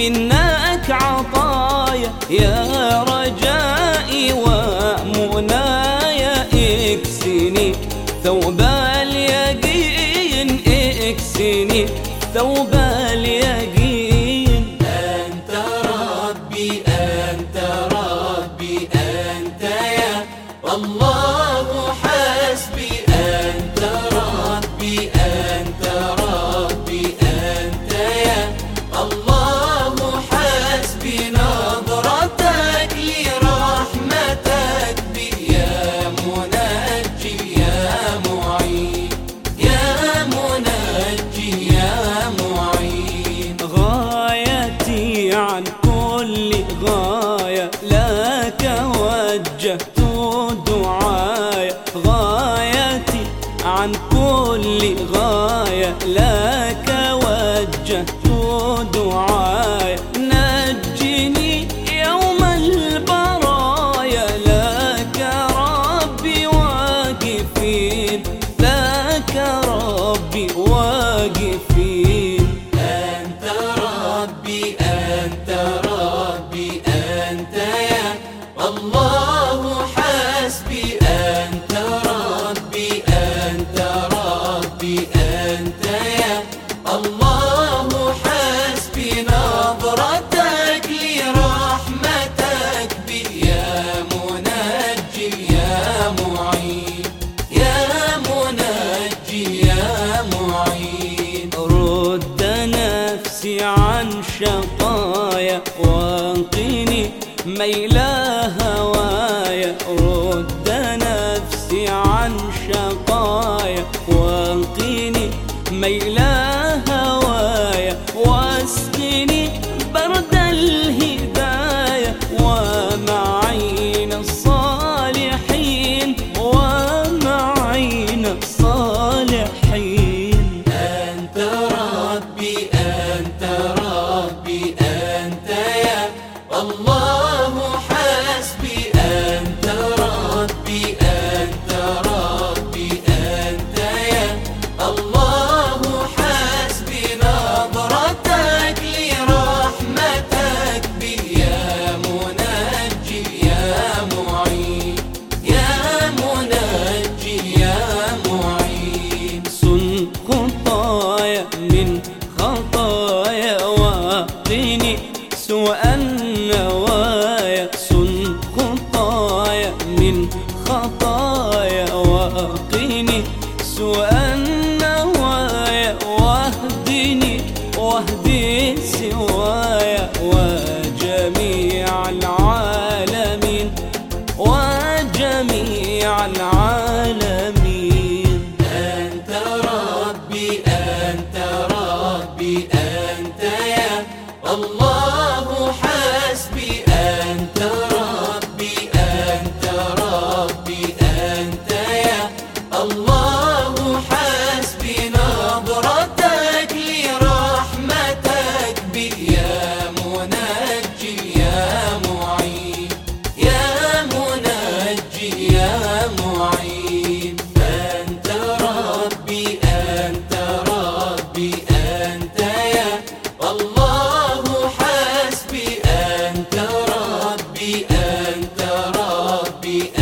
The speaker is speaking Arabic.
منك عطايا يا رجائي ومنايا اكسني. ثوب اليقين اكسني. ثوب اليقين. أنت ربي أنت ربي أنت يا الله. عن كل غاية لك وجهت نفسي عن شقايا وانقني ميلان النوايا صن خطايا من خطايا وقني سوء النوايا واهدني واهدي أنت ربي